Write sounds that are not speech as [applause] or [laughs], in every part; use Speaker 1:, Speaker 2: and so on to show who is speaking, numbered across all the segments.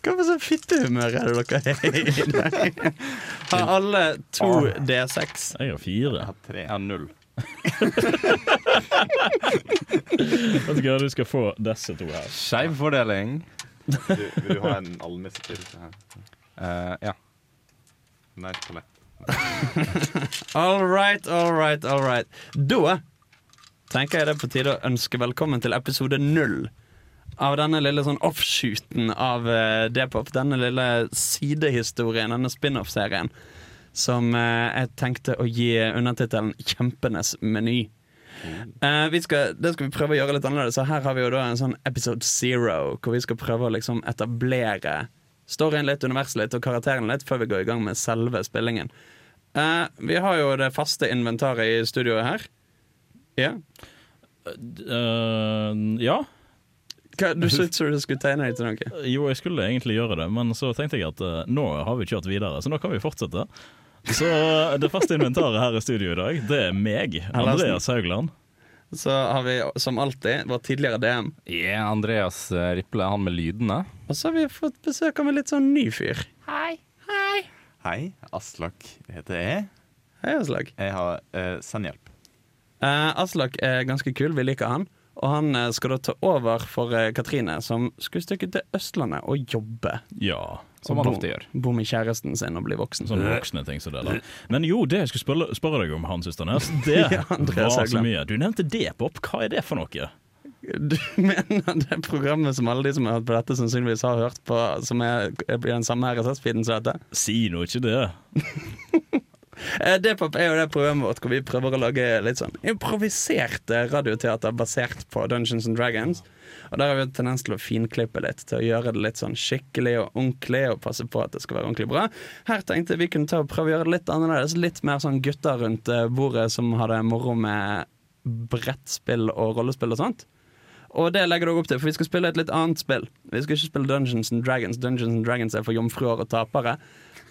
Speaker 1: Hva for sånn fittehumør er det dere er i dag? [laughs] Har alle to D6?
Speaker 2: Jeg har fire.
Speaker 3: Jeg har tre. Jeg har null.
Speaker 2: Vet du hva, du skal få disse to her.
Speaker 3: Skeiv fordeling. Du, vil du ha en almisse til? Uh, ja. Nei, toalett.
Speaker 1: All right, all right, all right. Da tenker jeg det er på tide å ønske velkommen til episode null av denne lille sånn offshooten av uh, D-pop. Denne lille sidehistorien, denne spin-off-serien, som uh, jeg tenkte å gi undertittelen 'Kjempenes meny'. Uh, vi skal, det skal vi prøve å gjøre litt annerledes. Så her har vi jo da en sånn episode zero, hvor vi skal prøve å liksom etablere storyen litt, universet litt og karakterene litt før vi går i gang med selve spillingen. Uh, vi har jo det faste inventaret i studioet her. Ja.
Speaker 2: Uh, ja.
Speaker 1: Hva, du syntes du skulle tegne deg til noe?
Speaker 2: Jo, jeg skulle egentlig gjøre det, men så tenkte jeg at uh, nå har vi kjørt videre, så nå kan vi fortsette. Så eh, det faste inventaret her i studio i dag, det er meg, Andreas Haugland.
Speaker 1: Så har vi som alltid vår tidligere DM.
Speaker 3: Yeah, Andreas eh, Riple, han med lydene.
Speaker 1: Og så har vi fått besøk av en litt sånn ny fyr.
Speaker 3: Hei, Hei. Hei. Aslak heter jeg.
Speaker 1: Hei, Aslak.
Speaker 3: Jeg har uh, sendhjelp.
Speaker 1: Uh, Aslak er ganske kul, vi liker han. Og han eh, skal da ta over for eh, Katrine, som skulle stykke til Østlandet og jobbe.
Speaker 2: Ja.
Speaker 3: Som han ofte gjør.
Speaker 1: Bo med kjæresten sin og bli voksen.
Speaker 2: Sånne voksne ting som det der. [laughs] Men jo, det jeg skulle spørre, spørre deg om, Hans Ysternes, [laughs] det
Speaker 1: Ja,
Speaker 2: var så mye. Du nevnte D-pop. Hva er det for noe?
Speaker 1: Du [laughs] mener det programmet som alle de som har hørt på dette, sannsynligvis har hørt på, som er, blir den samme RSS-feeden som dette?
Speaker 2: Si nå ikke det.
Speaker 1: Eh, D-pop er jo det programmet vårt hvor vi prøver å lage litt sånn improvisert eh, radioteater basert på Dungeons and Dragons. Og der har vi en tendens til å finklippe litt, til å gjøre det litt sånn skikkelig og ordentlig, og passe på at det skal være ordentlig bra. Her tenkte vi kunne ta og prøve å gjøre det litt annerledes. Litt mer sånn gutter rundt eh, bordet som har det moro med brettspill og rollespill og sånt. Og det legger dere opp til, for vi skal spille et litt annet spill. Vi skal ikke spille Dungeons and Dragons. Dungeons and Dragons er for jomfruer og tapere.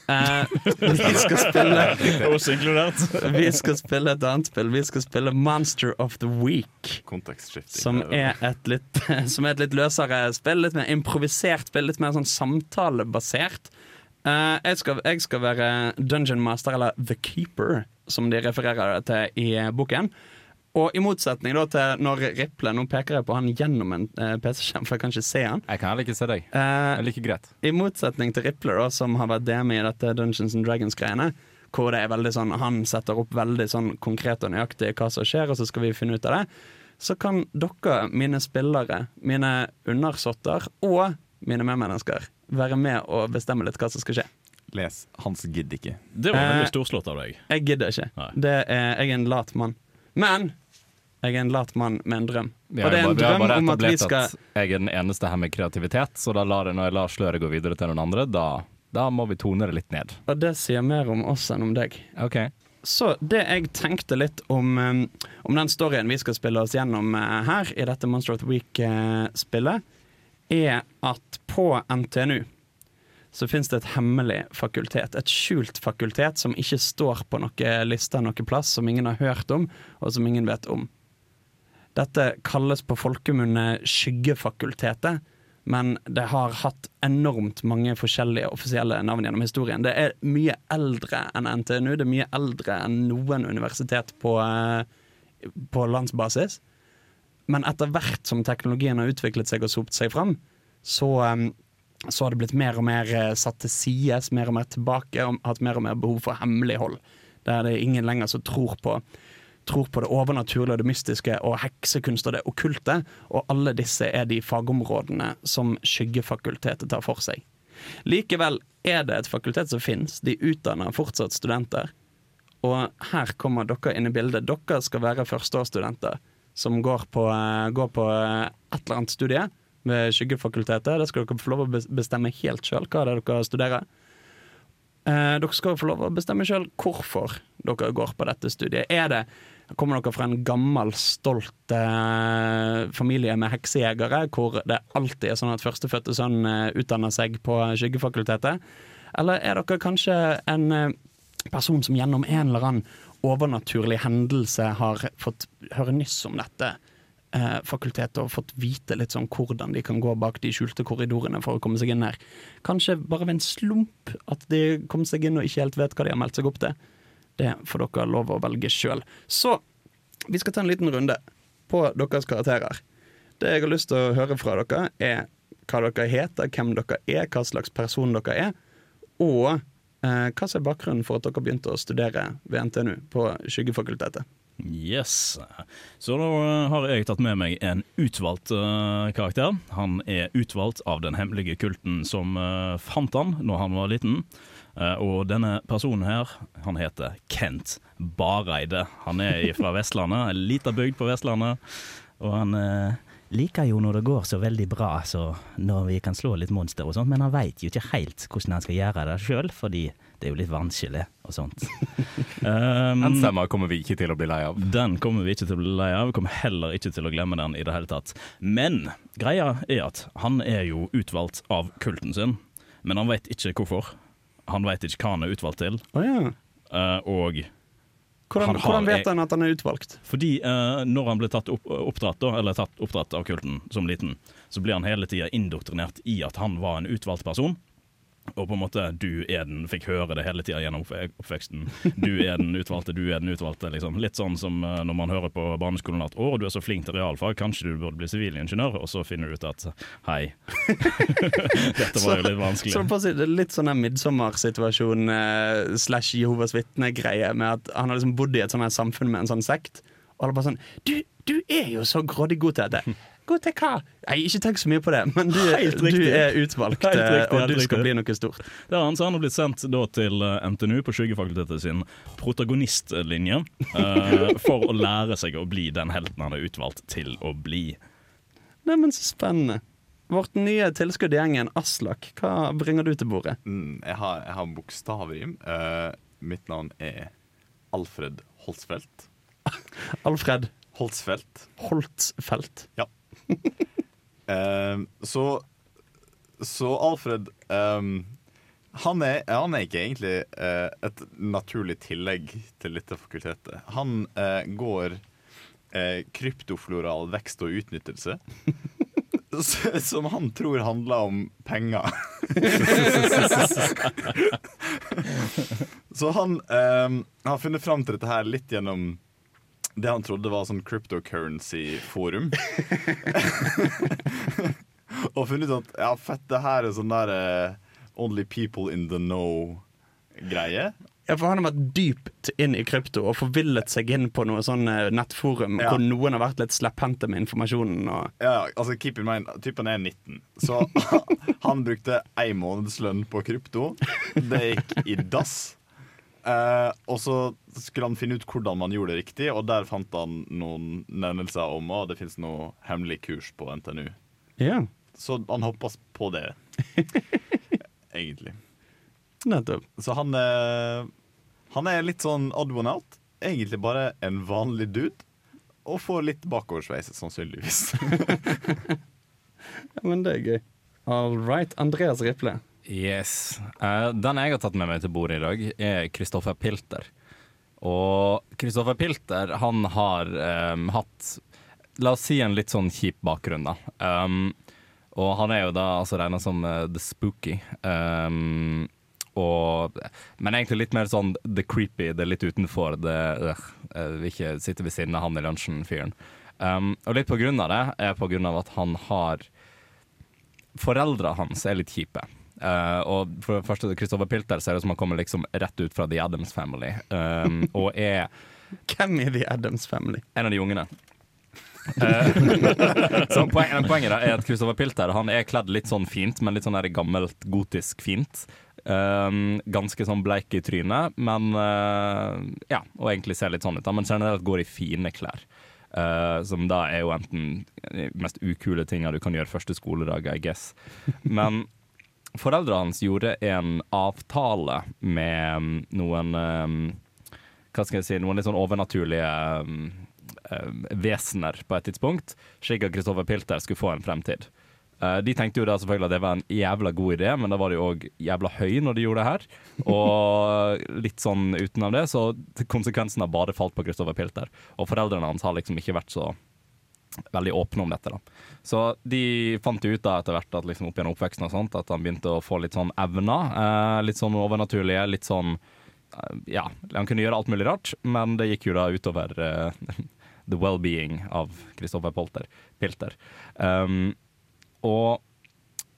Speaker 1: Eh, vi skal spille [laughs]
Speaker 2: Oss inkludert.
Speaker 1: vi skal spille et annet spill. Vi skal spille Monster of the Week. Som er et litt, [laughs] som er et litt løsere spill. Litt mer improvisert spill. Litt mer sånn samtalebasert. Uh, jeg, skal, jeg skal være Dungeon Master, eller The Keeper, som de refererer til i boken. Og i motsetning da til når Riple Nå peker jeg på han gjennom en eh, PC-skjerm, for jeg kan ikke se han.
Speaker 3: Jeg kan heller ikke se deg.
Speaker 1: Eh,
Speaker 3: Det er like greit.
Speaker 1: i motsetning til Riple, da, som har vært DM i dette Dungeons and Dragons-greiene, hvor det er veldig sånn Han setter opp veldig sånn konkret og nøyaktig hva som skjer, og så skal vi finne ut av det. Så kan dere, mine spillere, mine undersåtter og mine medmennesker være med og bestemme litt hva som skal skje.
Speaker 3: Les. Hans gidder ikke.
Speaker 2: Det var
Speaker 1: Eh,
Speaker 2: veldig storslått av deg.
Speaker 1: Jeg gidder ikke. Det er, jeg er en lat mann. Men jeg er en lat mann med en drøm.
Speaker 3: Vi
Speaker 1: Og det er
Speaker 3: bare,
Speaker 1: en
Speaker 3: vi
Speaker 1: drøm om at vi skal
Speaker 3: at jeg er den eneste her med kreativitet, så da lar jeg, når jeg lar sløret gå videre til noen andre, da, da må vi tone det litt ned.
Speaker 1: Og det sier mer om oss enn om deg.
Speaker 3: OK.
Speaker 1: Så det jeg tenkte litt om, um, om den storyen vi skal spille oss gjennom eh, her, i dette Monster of the Week-spillet, er at på NTNU så finnes det et hemmelig fakultet. Et skjult fakultet som ikke står på noen liste noen plass, som ingen har hørt om, og som ingen vet om. Dette kalles på folkemunne Skyggefakultetet, men det har hatt enormt mange forskjellige offisielle navn gjennom historien. Det er mye eldre enn NTNU, det er mye eldre enn noen universitet på, eh, på landsbasis. Men etter hvert som teknologien har utviklet seg og sopt seg fram, så, eh, så har det blitt mer og mer eh, satt til sides, mer og mer tilbake, og hatt mer og mer behov for hemmelighold. Det er ingen lenger som tror på tror på det overnaturlige og det mystiske og heksekunst og det okkulte, og alle disse er de fagområdene som Skyggefakultetet tar for seg. Likevel er det et fakultet som finnes, de utdanner fortsatt studenter. Og her kommer dere inn i bildet. Dere skal være førsteårsstudenter som går på, eh, går på eh, et eller annet studie ved Skyggefakultetet. Det skal dere få lov å bestemme helt sjøl hva det er dere studerer. Eh, dere skal få lov å bestemme sjøl hvorfor dere går på dette studiet. Er det, Kommer dere fra en gammel, stolt eh, familie med heksejegere, hvor det alltid er sånn at førstefødte sønn eh, utdanner seg på Skyggefakultetet? Eller er dere kanskje en eh, person som gjennom en eller annen overnaturlig hendelse har fått høre nyss om dette eh, fakultetet og fått vite litt sånn hvordan de kan gå bak de skjulte korridorene for å komme seg inn her. Kanskje bare ved en slump at de kom seg inn og ikke helt vet hva de har meldt seg opp til. Det får dere lov å velge sjøl. Så vi skal ta en liten runde på deres karakterer. Det jeg har lyst til å høre fra dere, er hva dere heter, hvem dere er, hva slags person dere er, og eh, hva som er bakgrunnen for at dere begynte å studere ved NTNU på Skyggefakultetet.
Speaker 2: Yes. Så da har jeg tatt med meg en utvalgt uh, karakter. Han er utvalgt av den hemmelige kulten som uh, fant han når han var liten. Uh, og denne personen her, han heter Kent Bareide. Han er fra Vestlandet, en lita bygd på Vestlandet. Og han liker jo når det går så veldig bra, så når vi kan slå litt monster og sånt, men han veit jo ikke helt hvordan han skal gjøre det sjøl, fordi det er jo litt vanskelig og sånt.
Speaker 3: um, [laughs] den stemma kommer vi ikke til å bli lei av.
Speaker 2: Den kommer vi ikke til å bli lei av. Vi kommer heller ikke til å glemme den i det hele tatt. Men greia er at han er jo utvalgt av kulten sin, men han veit ikke hvorfor. Han veit ikke hva han er utvalgt til.
Speaker 1: Oh, ja.
Speaker 2: uh, og
Speaker 1: hvordan, har, hvordan, vet han at han er utvalgt?
Speaker 2: Fordi uh, Når han ble tatt opp, oppdratt, da, eller tatt oppdratt av kulten som liten, så blir han hele tida indoktrinert i at han var en utvalgt person. Og på en måte du er den, fikk høre det hele tida gjennom oppveksten. Du er den utvalgte, du er den utvalgte. Liksom. Litt sånn som uh, når man hører på barneskolen at 'å, du er så flink til realfag, kanskje du burde bli sivilingeniør', og så finner du ut at 'hei, [laughs] dette var jo litt vanskelig'.
Speaker 1: Så, så det er litt sånn midtsommersituasjon eh, slash Jehovas vitne-greie, med at han har liksom bodd i et sånt samfunn med en sånn sekt, og alle bare sånn 'du, du er jo så grådig god til dette'. God til hva? Nei, ikke tenk så mye på det, men du, du er utvalgt, riktig, og du skal bli noe stort.
Speaker 2: Det er han, så han har blitt sendt da, til eh, NTNU på Skyggefakultetet sin protagonistlinje uh, [laughs] for å lære seg å bli den helten han er utvalgt til å bli.
Speaker 1: Neimen, så spennende. Vårt nye tilskudd i gjengen, Aslak, hva bringer du til bordet?
Speaker 3: Mm, jeg har, jeg har bokstavrim. Uh, mitt navn er Alfred Holsfeldt. [laughs]
Speaker 1: Alfred
Speaker 3: Holsfeldt.
Speaker 1: Holtsfeldt.
Speaker 3: Ja um, [laughs] så, så Alfred um, han, er, han, er, ikke egentlig uh, et naturlig tillegg til dette fakultetet. Han uh, går uh, kryptofloral vekst og utnyttelse. [laughs] som han tror handler om penger. [laughs] så han um, har funnet fram til dette her litt gjennom det han trodde var sånn cryptocurrency-forum. [laughs] og funnet ut at ja, fett, det her er sånn der uh, only people in the know-greie.
Speaker 1: Ja, for Han har vært dypt inn i krypto og forvillet seg inn på noe sånn eh, nettforum ja. hvor noen har vært litt slepphendte med informasjonen.
Speaker 3: Ja, altså keep in mind, Typen er 19, så [laughs] han brukte én månedslønn på krypto. Det gikk i dass. Eh, og så skulle han finne ut hvordan man gjorde det riktig, og der fant han noen nevnelser om at det fins noe hemmelig kurs på NTNU.
Speaker 1: Ja.
Speaker 3: Så han hoppa på det, [laughs] egentlig.
Speaker 1: Nettopp.
Speaker 3: Så han, eh, han er litt sånn odd one out. Egentlig bare en vanlig dude. Og får litt bakoversveis, sannsynligvis. [laughs]
Speaker 1: ja, men det er gøy. All right. Andreas Riple.
Speaker 4: Yes. Uh, den jeg har tatt med meg til bordet i dag, er Kristoffer Pilter. Og Kristoffer Pilter, han har um, hatt La oss si en litt sånn kjip bakgrunn, da. Um, og han er jo da altså regna som uh, the spooky. Um, og, men egentlig litt mer sånn the creepy, det er litt utenfor det øh, Jeg vil ikke sitte ved siden av han i lunsjen-fyren. Um, og litt på grunn av det er på grunn av at han har Foreldra hans er litt kjipe. Uh, og for det første, Christopher Pilter ser ut som han kommer liksom rett ut fra The Adams Family. Um, og er
Speaker 1: Hvem er The Adams Family?
Speaker 4: En av de ungene. Uh, [laughs] så poen, Poenget er at Christopher Pilter Han er kledd litt sånn fint, men litt sånn der gammelt gotisk fint. Um, ganske sånn bleik i trynet, men uh, Ja, og egentlig ser litt sånn ut. Men generelt går i fine klær. Uh, som da er jo enten de mest ukule tinga du kan gjøre første skoledag, I guess. Men Foreldrene hans gjorde en avtale med noen um, Hva skal jeg si Noen litt sånn overnaturlige um, um, vesener på et tidspunkt, slik at Kristoffer Pilter skulle få en fremtid. Uh, de tenkte jo da selvfølgelig at det var en jævla god idé, men da var de òg jævla høy når de gjorde det her. Og [laughs] litt sånn utenom det, så konsekvensen har bare falt på Kristoffer Pilter. Og foreldrene hans har liksom ikke vært så veldig åpne om dette. da. Så de fant ut da etter hvert at liksom opp gjennom oppveksten og sånt, at han begynte å få litt sånn evner. Eh, litt sånn overnaturlige, litt sånn eh, Ja, han kunne gjøre alt mulig rart, men det gikk jo da utover eh, [laughs] the well-being av Christopher Polter, Pilter. Um, og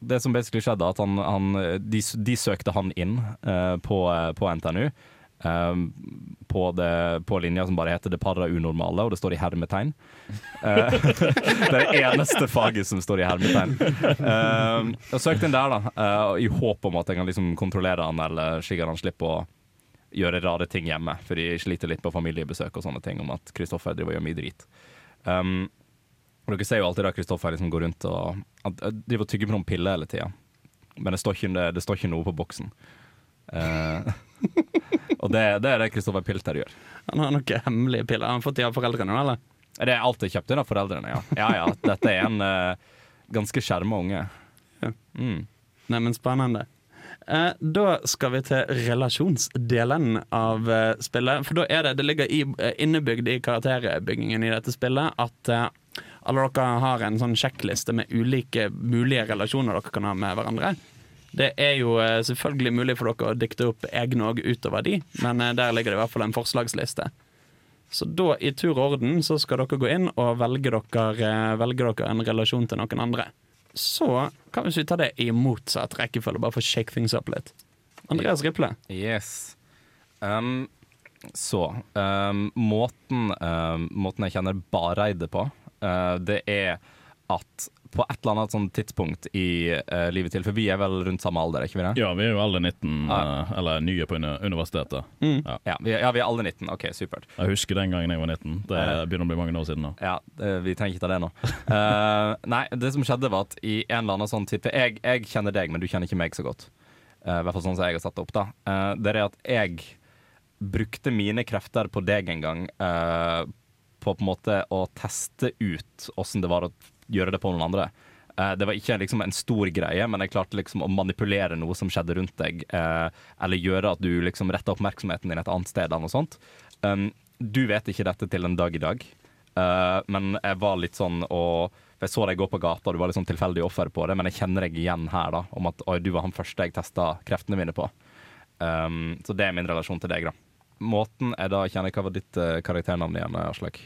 Speaker 4: det som basically skjedde, at han, han, de, de søkte han inn eh, på, på NTNU. Um, på, det, på linja som bare heter det para-unormale, og det står i hermetegn. Uh, [laughs] det er det eneste faget som står i hermetegn. Uh, jeg søkte inn der, da, uh, i håp om at jeg kan liksom kontrollere han, eller slik at han slipper å gjøre rare ting hjemme, for de sliter litt på familiebesøk og sånne ting, om at Kristoffer driver og gjør mye drit. Um, og dere ser jo alltid da Kristoffer liksom går rundt og han driver og tygger på noen piller hele tida. Men det står, ikke, det, det står ikke noe på boksen. Uh, [laughs] og det, det, er det Kristoffer Pilter gjør.
Speaker 1: Han har noen hemmelige piller. Har han fått de av foreldrene, eller?
Speaker 4: Det er alltid kjøpt inn av foreldrene, ja. Ja ja, dette er en uh, ganske skjerma unge.
Speaker 1: Ja.
Speaker 4: Mm.
Speaker 1: Neimen, spennende. Eh, da skal vi til relasjonsdelen av eh, spillet. For da er det, det ligger i, innebygd i karakterbyggingen i dette spillet at eh, alle dere har en sånn sjekkliste med ulike mulige relasjoner dere kan ha med hverandre. Det er jo eh, selvfølgelig mulig for dere å dikte opp egne òg utover de, men eh, der ligger det i hvert fall en forslagsliste. Så da, i tur og orden, så skal dere gå inn og velge dere, velge dere en relasjon til noen andre. Så kan vi ta det i motsatt rekkefølge, bare for å shake things up litt. Andreas Riple.
Speaker 4: Yes. Um, så um, måten, um, måten jeg kjenner Bareide på, uh, det er at på et eller annet sånn tidspunkt i uh, livet til For vi er vel rundt samme alder, er ikke vi det?
Speaker 2: Ja, vi er jo alle 19,
Speaker 4: Ja.
Speaker 2: uh, eller nye på universitetet.
Speaker 1: Mm.
Speaker 2: Ja.
Speaker 4: Ja, vi, ja, vi er alle 19. OK, supert.
Speaker 2: Jeg husker den gangen jeg var 19. Det begynner å bli mange år siden nå.
Speaker 4: Ja, det, vi trenger ikke ta det nå. uh, nei, det som skjedde var at i en eller annen sånn type jeg, jeg kjenner deg, men du kjenner ikke meg så godt. I hvert fall sånn som jeg har satt det opp. da Det er at jeg brukte mine krefter på deg en gang på på en måte å teste ut åssen det var å gjøre det på noen andre. Uh, det var ikke liksom en stor greie, men jeg klarte liksom å manipulere noe som skjedde rundt deg, Uh, eller gjøre at du liksom retta oppmerksomheten din et annet sted. Eller noe sånt. Um, du vet ikke dette til en dag i dag, uh, men jeg var litt sånn og Jeg så deg gå på gata, og du var litt sånn tilfeldig offer på det, men jeg kjenner deg igjen her, da, om at oi, du var han første jeg testa kreftene mine på. Um, så det er min relasjon til deg, da. Måten jeg da kjenner Hva var ditt karakternavn igjen, Aslak?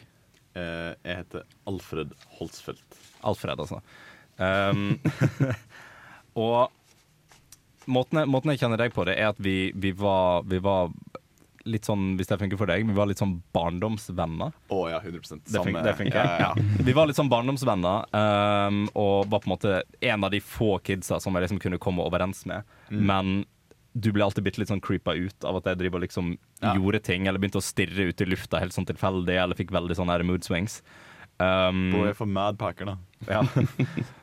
Speaker 3: Eh, jeg heter Alfred Holsfeldt.
Speaker 4: Alfred, altså. Um, [laughs] og måten jeg, måten jeg kjenner deg på det, er at vi, vi, var, vi var litt sånn, hvis det funker for deg, vi var litt sånn barndomsvenner.
Speaker 3: Å ja, 100
Speaker 4: Det, fun det funker.
Speaker 3: Ja, ja.
Speaker 4: Vi var litt sånn barndomsvenner, um, og var på en måte en av de få kidsa som jeg liksom kunne komme overens med.
Speaker 3: Mm.
Speaker 4: Men du ble alltid bitte litt sånn creepa ut av at jeg driver liksom
Speaker 3: Ja.
Speaker 4: gjorde ting, eller begynte å stirre ut i lufta helt sånn tilfeldig, eller fikk veldig sånne mood swings. Um,
Speaker 3: er for Madpacker, da. [laughs]
Speaker 4: ja.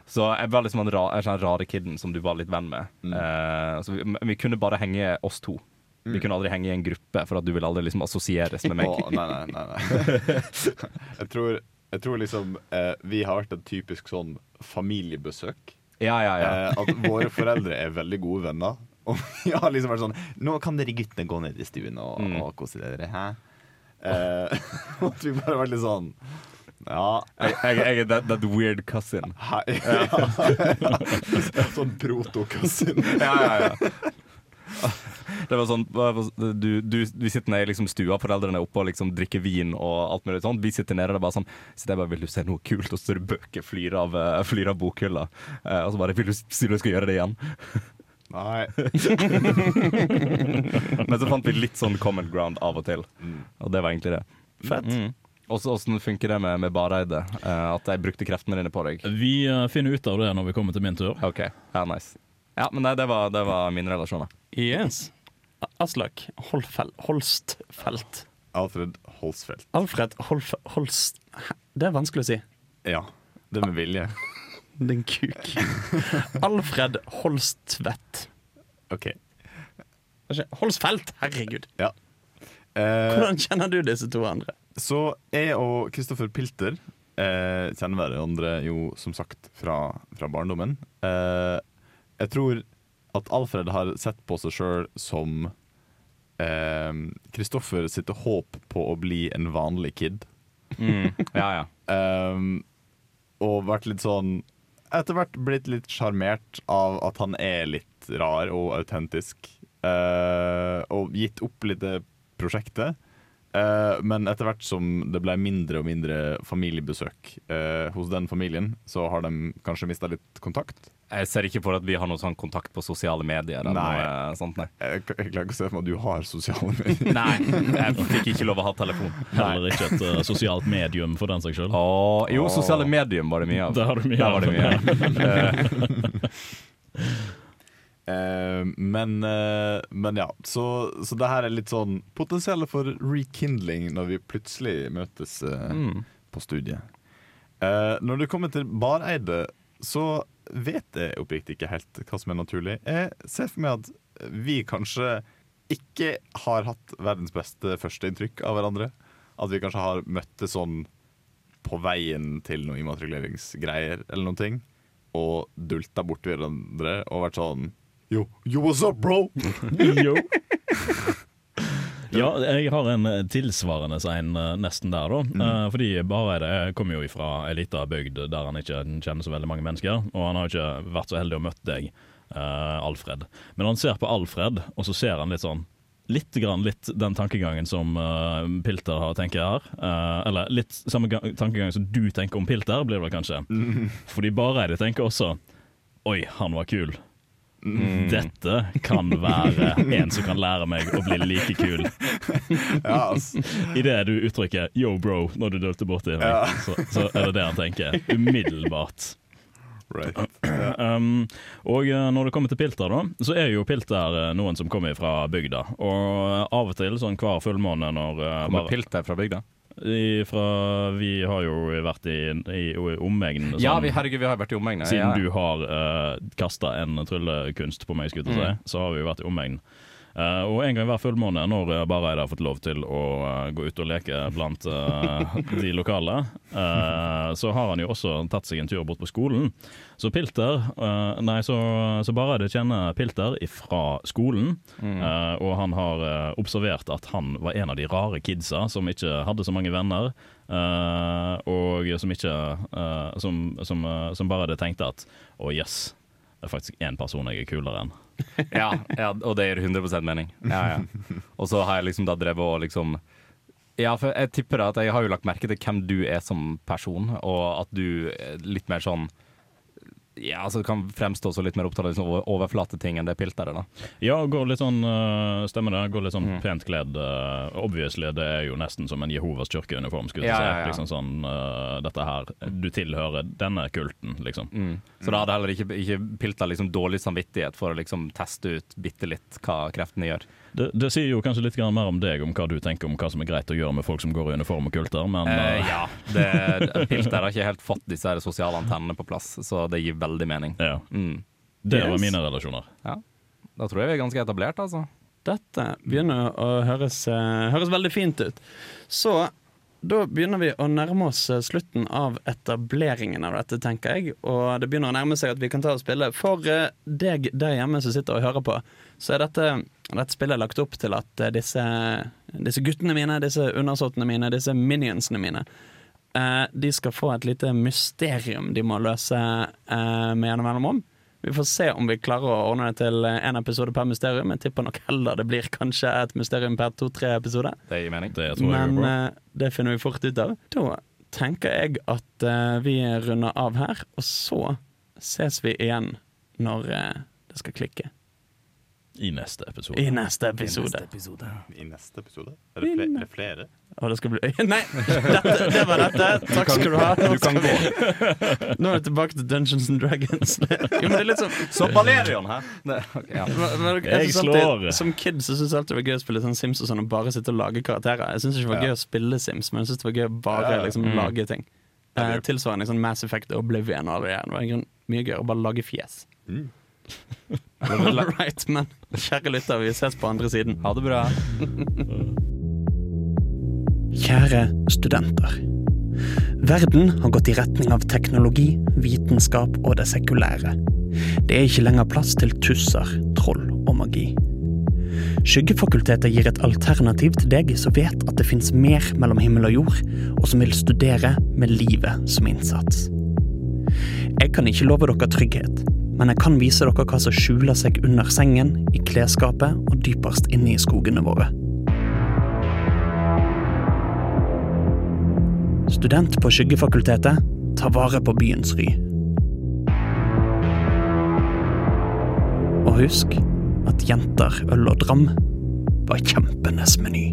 Speaker 4: Så jeg var liksom den sånn rare kiden som du var litt venn med.
Speaker 3: Mm.
Speaker 4: Uh, så vi, vi kunne bare henge oss to. Vi kunne aldri henge i en gruppe, for at du ville aldri liksom assosieres med meg.
Speaker 3: Oh, nei, nei, nei. [laughs] jeg, tror, jeg tror liksom uh, vi har vært et typisk sånn familiebesøk.
Speaker 4: Ja, ja, ja.
Speaker 3: Eh, at våre foreldre er veldig gode venner. Og [laughs] vi har liksom vært sånn Nå kan dere guttene gå ned i stuen og,
Speaker 4: Mm.
Speaker 3: og kose dere. Hæ? Eh, [laughs] at vi bare har vært litt sånn Ja.
Speaker 4: Jeg, jeg, jeg that, that weird cousin.
Speaker 3: Hei. [laughs] sånn proto-cousin.
Speaker 4: Ja, ja, ja. Det var sånn Du, du, Vi sitter nede i liksom stua, foreldrene er oppe og liksom drikker vin og alt mulig sånt. Vi sitter nede og det er bare sånn Så jeg bare, Vil du se noe kult? Og så er det bøker flyr av, eh, flyr av bokhylla. Eh, og så bare Vil du si du skal gjøre det igjen?
Speaker 3: Nei. [laughs]
Speaker 4: Men så fant vi litt sånn common ground av og til. Og det var egentlig det.
Speaker 1: Fett.
Speaker 4: Mm. Og så Åssen funker det med, med Bareide? Uh, at jeg brukte kreftene dine på deg?
Speaker 2: Vi uh, finner ut av det når vi kommer til min tur.
Speaker 4: OK, ja, nice. Ja, men nei, det var, det var mine relasjoner.
Speaker 1: Yes. Aslak Holstfelt.
Speaker 3: Alfred Holstfelt
Speaker 1: Alfred Holf, Holst... Det er vanskelig å si.
Speaker 3: Ja. Det med vilje.
Speaker 1: Din kuk. [laughs] Alfred Holstvedt.
Speaker 3: OK.
Speaker 1: Ikke- Holsfelt, herregud.
Speaker 3: Ja. Eh,
Speaker 1: Hvordan kjenner du disse to andre?
Speaker 3: Så jeg og Kristoffer Pilter eh, kjenner hverandre jo som sagt fra, fra barndommen. Eh, jeg tror at Alfred har sett på seg sjøl som Kristoffer sitt håp på å bli en vanlig kid.
Speaker 4: Mm. Ja, ja.
Speaker 3: Um, [laughs] og vært litt sånn Etter hvert blitt litt sjarmert av at han er litt rar og autentisk. Uh, og gitt opp litt det prosjektet. Eh, men etter hvert som det ble mindre og mindre familiebesøk eh, hos den familien, så har de kanskje mista litt kontakt.
Speaker 4: Jeg ser ikke for at vi har noe sånn kontakt på sosiale medier.
Speaker 3: Nei.
Speaker 4: noe sånt, nei.
Speaker 3: Jeg, jeg klarer ikke å se for meg at du har sosiale [laughs] medier.
Speaker 4: nei, jeg fikk ikke lov å ha telefon. [laughs]
Speaker 2: Heller ikke et uh, sosialt medium, for den saks skyld.
Speaker 4: Oh, jo, sosiale medium var det mye av. [laughs]
Speaker 2: Det har du mye
Speaker 4: Der var
Speaker 2: av.
Speaker 4: det mye. Eh,
Speaker 3: Eh, men, eh, men ja, så, så det her er litt sånn potensialet for rekindling når vi plutselig møtes eh,
Speaker 4: mm.
Speaker 3: på studiet. Eh, når det kommer til Bareide, så vet jeg oppriktig ikke helt hva som er naturlig. Jeg ser for meg at vi kanskje ikke har hatt verdens beste førsteinntrykk av hverandre. At vi kanskje har møttes sånn på veien til noen immatrikuleringsgreier eller noen ting. Og dulta borti hverandre og vært sånn Yo, yo, what's up, bro? [laughs]
Speaker 2: yo. [laughs] Ja, jeg har en eh, tilsvarende en eh, nesten der, da. Mm. fordi Bareide kommer jo fra ei lita bygd der han ikke kjenner så veldig mange mennesker. Og han har jo ikke vært så heldig å møte deg, eh, Alfred. Men han ser på Alfred, og så ser han litt sånn Litt, grann, litt den tankegangen som eh, Pilter har, tenker jeg her. Eh, eller litt samme ga- tankegang som du tenker om Pilter, blir det vel kanskje. Fordi Bareide tenker også Oi, han var kul. Dette kan være en som kan lære meg å bli like kul. [laughs]
Speaker 3: Ja, ass.
Speaker 2: Idet du uttrykker 'yo, bro' når du dølter borti meg,
Speaker 3: Ja.
Speaker 2: så, så er det det han tenker. Umiddelbart.
Speaker 3: Right. [clears throat]
Speaker 2: Um, og eh, når det kommer til Pilter, da, så er jo Pilter eh, noen som kommer fra bygda. Og av og til, sånn hver fullmåne når eh,
Speaker 4: Kommer
Speaker 2: bare-
Speaker 4: Pilter fra bygda?
Speaker 2: Fra, Vi har jo vært i, i, i omegn
Speaker 4: Ja,
Speaker 2: sånn-
Speaker 4: vi, herregud, vi har vært i omegnen.
Speaker 2: Siden
Speaker 4: ja.
Speaker 2: du har uh, kasta en tryllekunst på meg, skulle jeg si, så har vi jo vært i omegn. Eh, og en gang hver fullmåned, når uh, Bareide har fått lov til å uh, gå ut og leke blant uh, de lokale, så har han jo også tatt seg en tur bort på skolen. Så Pilter Nei, så, så Bareide kjenner Pilter fra skolen, eh, og han har observert at han var en av de rare kidsa som ikke hadde så mange venner. og som ikke som, som, som Bareide tenkte at å yes, det er faktisk én person jeg er kulere enn. [laughs]
Speaker 4: ja, ja, og det gir 100 mening. Ja, ja. Og så har jeg liksom da drevet og liksom Ja, for jeg tipper at jeg har jo lagt merke til hvem du er som person, og at du er litt mer sånn ja, altså det kan fremstå så litt mer opptatt av liksom overflateting enn det pilteret. da
Speaker 2: Ja, går litt sånn uh, Stemmer det. Går litt sånn
Speaker 4: Mm.
Speaker 2: pent kledd. Uh, obviously, det er jo nesten som en Jehovas kirkeuniform, skulle
Speaker 4: Ja,
Speaker 2: si.
Speaker 4: ja, ja.
Speaker 2: Liksom sånn uh, Dette her Du tilhører denne kulten, liksom.
Speaker 4: Så da hadde heller ikke, ikke pilta liksom dårlig samvittighet for å liksom teste ut bitte litt hva kreftene gjør.
Speaker 2: Det, det sier jo kanskje litt mer om deg, om hva du tenker om hva som er greit å gjøre med folk som går i uniform og kulter, men
Speaker 4: Eh,
Speaker 2: eh,
Speaker 4: ja, det, Pilter har ikke helt fått disse her sosiale antennene på plass, så det gir veldig mening.
Speaker 2: ja.
Speaker 4: Mm.
Speaker 2: Det var mine relasjoner.
Speaker 4: Da tror jeg vi er ganske etablert, altså.
Speaker 1: Dette begynner å høres, eh, høres veldig fint ut. Så da begynner vi å nærme oss eh, slutten av etableringen av dette, tenker jeg. Og det begynner å nærme seg at vi kan ta og spille. For deg der hjemme som sitter og hører på, så er dette, dette spillet lagt opp til at eh, disse, disse guttene mine, disse undersåttene mine, disse minionsene mine, eh, de skal få et lite mysterium de må løse eh, med gjennom mellomrom. Vi får se om vi klarer å ordne det til én episode per mysterium. Jeg tipper nok heller det blir kanskje et mysterium per to-tre episoder.
Speaker 4: Det gir mening.
Speaker 2: Det tror jeg
Speaker 1: Men eh, det finner vi fort ut av. Da tenker jeg at vi runder av her, og så ses vi igjen når det skal klikke.
Speaker 2: I neste episode.
Speaker 1: I neste episode.
Speaker 3: I neste episode? Er det flere? Er det flere?
Speaker 1: Og det skal bli [laughs] Nei! Dette, det var dette. Takk skal du ha. Nå,
Speaker 4: kan
Speaker 1: skal [laughs] vi- Nå er vi tilbake til Dungeons and Dragons. [laughs] Jo, men det er litt sånn
Speaker 4: Så Valerion her. Det, okay, ja.
Speaker 1: Men- men
Speaker 2: Jeg slår.
Speaker 1: Som kid så syns jeg alltid det var gøy å spille sånn Sims og sånn og bare sitte og lage karakterer. Jeg syns ikke det var gøy å spille Sims, men jeg syns det var gøy å bare liksom
Speaker 4: Mm.
Speaker 1: lage ting. Eh, tilsvarende sånn Mass Effect og Oblivion og alle det. Var mye gøyere å bare lage fjes.
Speaker 3: Mm.
Speaker 1: All right, men kjære lytter, vi ses på andre siden.
Speaker 4: Ha det bra.
Speaker 1: Kjære studenter. Verden har gått i retning av teknologi, vitenskap og det sekulære. Det er ikke lenger plass til tusser, troll og magi. Skyggefakultetet gir et alternativ til deg som vet at det fins mer mellom himmel og jord, og som vil studere med livet som innsats. Jeg kan ikke love dere trygghet, men jeg kan vise dere hva som skjuler seg under sengen, i klesskapet og dypest inne i skogene våre. Student på Skyggefakultetet tar vare på byens ry. Og husk at jenter, øl og dram var kjempenes meny.